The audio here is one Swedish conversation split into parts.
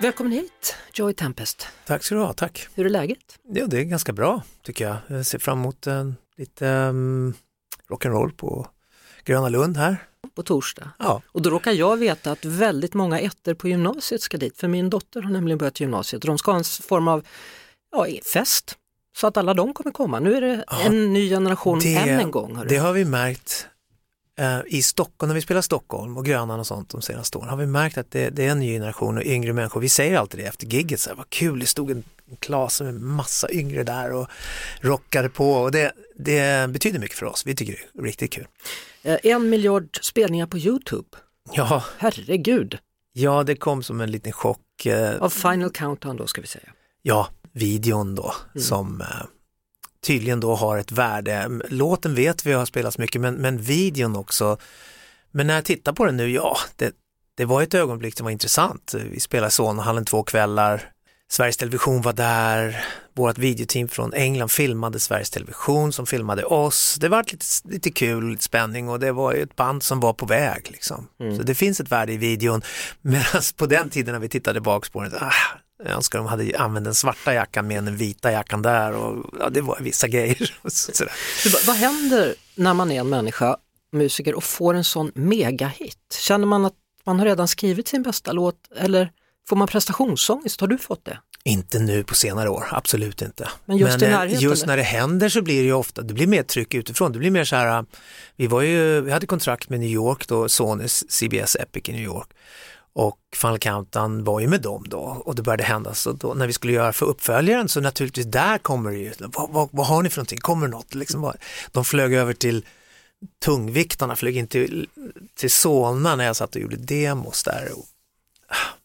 Välkommen hit, Joy Tempest. Tack ska du ha, tack. Hur är läget? Ja, det är ganska bra tycker jag. Jag ser fram emot en, lite um, rock'n'roll på Gröna Lund här. På torsdag. Ja. Och då råkar jag veta att väldigt många ettor på gymnasiet ska dit, för min dotter har nämligen börjat gymnasiet och de ska ha en form av ja, fest. Så att alla de kommer komma. Nu är det Ja, en ny generation det- än en gång. hörru. Det har vi märkt eh, i Stockholm, när vi spelar Stockholm och Grönan och sånt de senaste åren, har vi märkt att det, det är en ny generation och yngre människor. Vi säger alltid det efter gigget, så här, vad kul, det stod en, en klass med massa yngre där och rockade på och det, det betyder mycket för oss. Vi tycker det är riktigt kul. Eh, En miljard spelningar på Youtube. Ja, Herregud, ja det kom som en liten chock. Eh, av Final Countdown då ska vi säga. Ja, videon då som eh, tydligen då har ett värde. Låten vet vi har spelats mycket men, men videon också. Men när jag tittar på den nu, ja, det, det var ett ögonblick som var intressant. Vi spelade Solnahallen två kvällar. Sveriges Television var där, vårt videoteam från England filmade Sveriges Television som filmade oss. Det var lite, lite kul, lite spänning och det var ju ett band som var på väg. Liksom. Så det finns ett värde i videon. Medan på den tiden när vi tittade bak på den, ah, jag önskar de hade använt den svarta jackan med den vita jackan där och ja, det var vissa grejer. Så- vad- händer när man är en människa, musiker och får en sån megahit? Känner man att man har redan skrivit sin bästa låt eller får man prestationsångest? Har du fått det? Inte nu på senare år, absolut inte. Men just i eh, just när det händer så blir det ju ofta, det blir mer tryck utifrån. Det blir mer så här, äh, vi var ju, vi hade kontrakt med New York då, Sonys CBS Epic i New York. Och Final Countdown var ju med dem då och det började hända så då när vi skulle göra för uppföljaren så naturligtvis där kommer det ju, vad, vad, vad har ni för någonting, kommer det något? Liksom, vad- de flög över till tungviktarna, flög in till, till Solna när jag satt och gjorde demos där. Och, ah,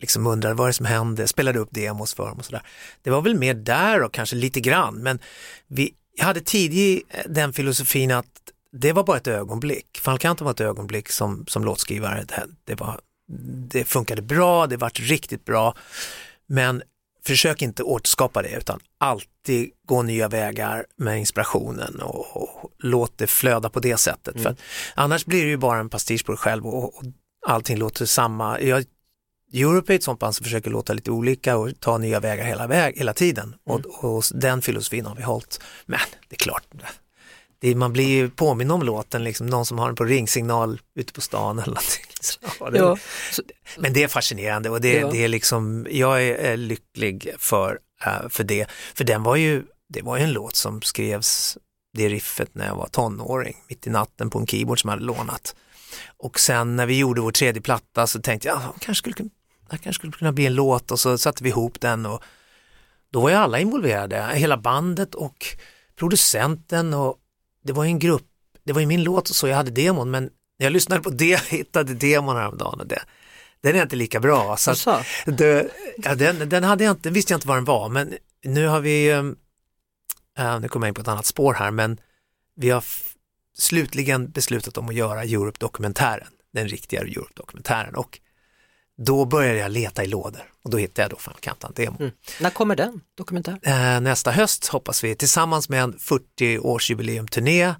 liksom undrade vad det är som hände, spelade upp demos för dem och sådär. Det var väl mer där och kanske lite grann, men vi hade tidigt eh, den filosofin att det var bara ett ögonblick. Final Countdown var ett ögonblick som, som låtskrivare. Det, det, var, det funkade bra, det vart riktigt bra, men försök inte återskapa det utan alltid gå nya vägar med inspirationen och, och låt det flöda på det sättet. För att, annars blir det ju bara en pastisch på dig själv och, och allting låter samma. Jag, Europe är ett sånt band som försöker låta lite olika och ta nya vägar hela, väg, hela tiden och, och den filosofin har vi hållit. Men det är klart, det, man blir ju påminn om låten, liksom, någon som har den på ringsignal ute på stan eller någonting. Ja, det, Ja, Men det är fascinerande och det, Ja. det är liksom, jag är, lycklig för, eh, för det. För den var ju, det var ju en låt som skrevs, det riffet när jag var tonåring, mitt i natten på en keyboard som jag hade lånat. Och sen när vi gjorde vår tredje platta så tänkte jag, ja, kanske skulle, kunna- det kanske skulle kunna bli en låt och så satte vi ihop den och då var ju alla involverade, hela bandet och producenten och det var ju en grupp, det var ju min låt och så jag hade demon men när jag lyssnade på det, hittade demon häromdagen och det, den är inte lika bra. Så Jaså? det, ja, den, den hade jag inte, visste jag inte vad den var men nu har vi, äh, nu kommer jag in på ett annat spår här men vi har slutligen beslutat om att göra Europe-dokumentären, den riktiga Europe-dokumentären och då började jag leta i lådor och då hittade jag då Final Countdown-demo. Mm. När kommer den dokumentär? Eh, nästa höst hoppas vi tillsammans med en 40-årsjubileumturné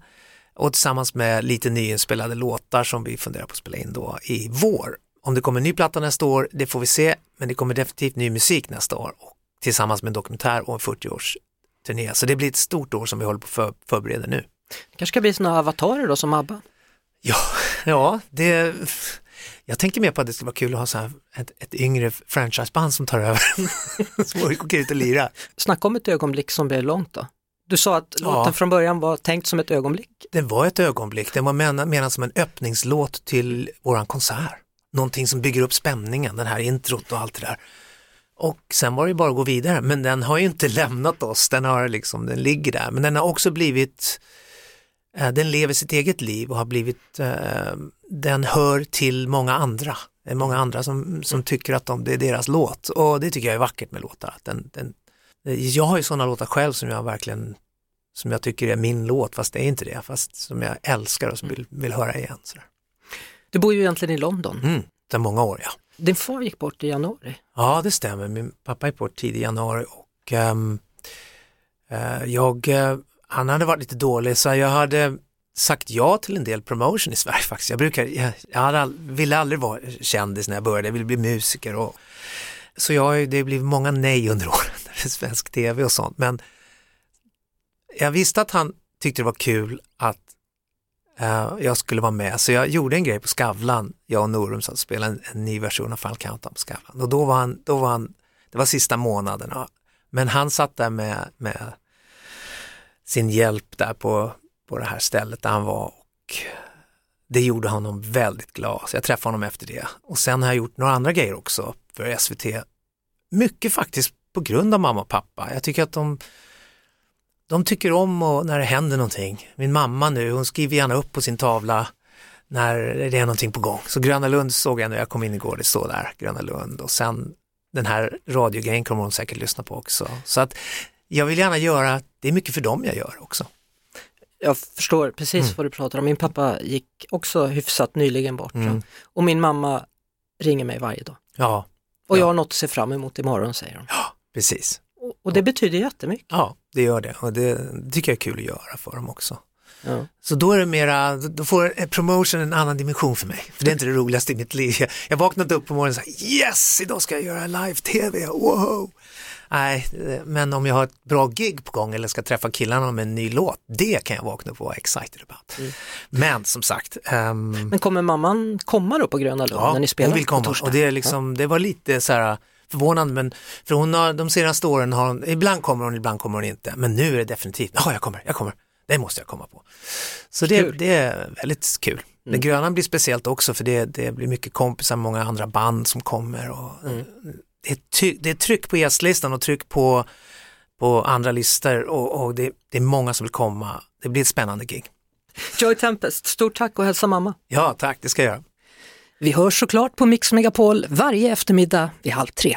och tillsammans med lite nyinspelade låtar som vi funderar på att spela in då i vår. Om det kommer en ny platta nästa år, det får vi se, men det kommer definitivt ny musik nästa år och tillsammans med en dokumentär och en 40-årsturné. Så det blir ett stort år som vi håller på att för, förbereda nu. Det kanske ska bli såna avatarer då som ABBA? Ja, ja det, jag tänker mer på att det skulle vara kul att ha så här ett, ett yngre franchiseband som tar över. som åker ut och lira. Snacka om ett ögonblick som blev långt då. Du sa att Ja. låten från början var tänkt som ett ögonblick. Det var ett ögonblick, den var menad, menad som en öppningslåt till våran konsert. Någonting som bygger upp spänningen, den här introt och allt det där. Och sen var det ju bara att gå vidare, men den har ju inte lämnat oss, den, har liksom, den ligger där. Men den har också blivit, eh, den lever sitt eget liv och har blivit, eh, den hör till många andra. Det är många andra som, som tycker att de, det är deras låt och det tycker jag är vackert med låtar. Den, den, Jag har ju sådana låtar själv som jag verkligen som jag tycker är min låt, fast det är inte det, fast som jag älskar och som vill, vill höra igen. Sådär. Du bor ju egentligen i London. Mm, sedan många år ja. Din far gick bort i januari. Ja, det stämmer. Min pappa gick bort tidig januari och um, uh, jag, uh, han hade varit lite dålig så jag hade sagt ja till en del promotion i Sverige faktiskt. Jag, brukar, jag, jag all, ville aldrig vara kändis när jag började, jag ville bli musiker. Och, så jag, det har blivit många nej under åren, svensk tv och sånt. Men jag visste att han tyckte det var kul att uh, jag skulle vara med, så jag gjorde en grej på Skavlan, jag och Norum satt och spelade en, en ny version av Final Countdown på Skavlan. Och då var han, då var han, det var sista månaderna, men han satt där med, med sin hjälp där på, på det här stället där han var och det gjorde honom väldigt glad. Så jag träffade honom efter det. Och sen har jag gjort några andra grejer också för SVT. Mycket faktiskt på grund av mamma och pappa. Jag tycker att de, de tycker om och när det händer någonting. Min mamma nu, hon skriver gärna upp på sin tavla när det är någonting på gång. Så Gröna Lund såg jag när jag kom in igår, det står där, Gröna Lund. Och sen den här radiogrejen kommer hon säkert lyssna på också. Så att jag vill gärna göra, det är mycket för dem jag gör också. Jag förstår precis mm. vad du pratar om. Min pappa gick också hyfsat nyligen bort. Mm. Och min mamma ringer mig varje dag. Ja. Och ja. jag har något att se fram emot imorgon säger hon. Ja, precis. Och, och det betyder jättemycket. Ja, det gör det och det, det tycker jag är kul att göra för dem också. Ja. Så då är det mera, då får promotion en annan dimension för mig. För det är inte det roligaste i mitt liv. Jag vaknade upp på morgonen och sa yes, idag ska jag göra live-tv, wow! Nej, men om jag har ett bra gig på gång eller ska träffa killarna med en ny låt, det kan jag vakna upp och vara excited about. Mm. Men som sagt. Um... Men kommer mamman komma då på Gröna Lund ja, när ni spelar? hon vill komma och det, är liksom, det var lite så här förvånande, men för hon har de senaste åren, har hon, ibland kommer hon, ibland kommer hon inte, men nu är det definitivt, ja jag kommer, jag kommer, det måste jag komma på. Så det, det är väldigt kul. Mm. Det gröna blir speciellt också för det, det blir mycket kompisar, många andra band som kommer och mm det, är ty, det är tryck på gästlistan och tryck på, på andra listor och, och det, det, är många som vill komma. Det blir ett spännande gig. Joy Tempest, stort tack och hälsa mamma. Ja, tack, det ska jag göra. Vi hörs såklart på Mix Megapol varje eftermiddag vid halv tre.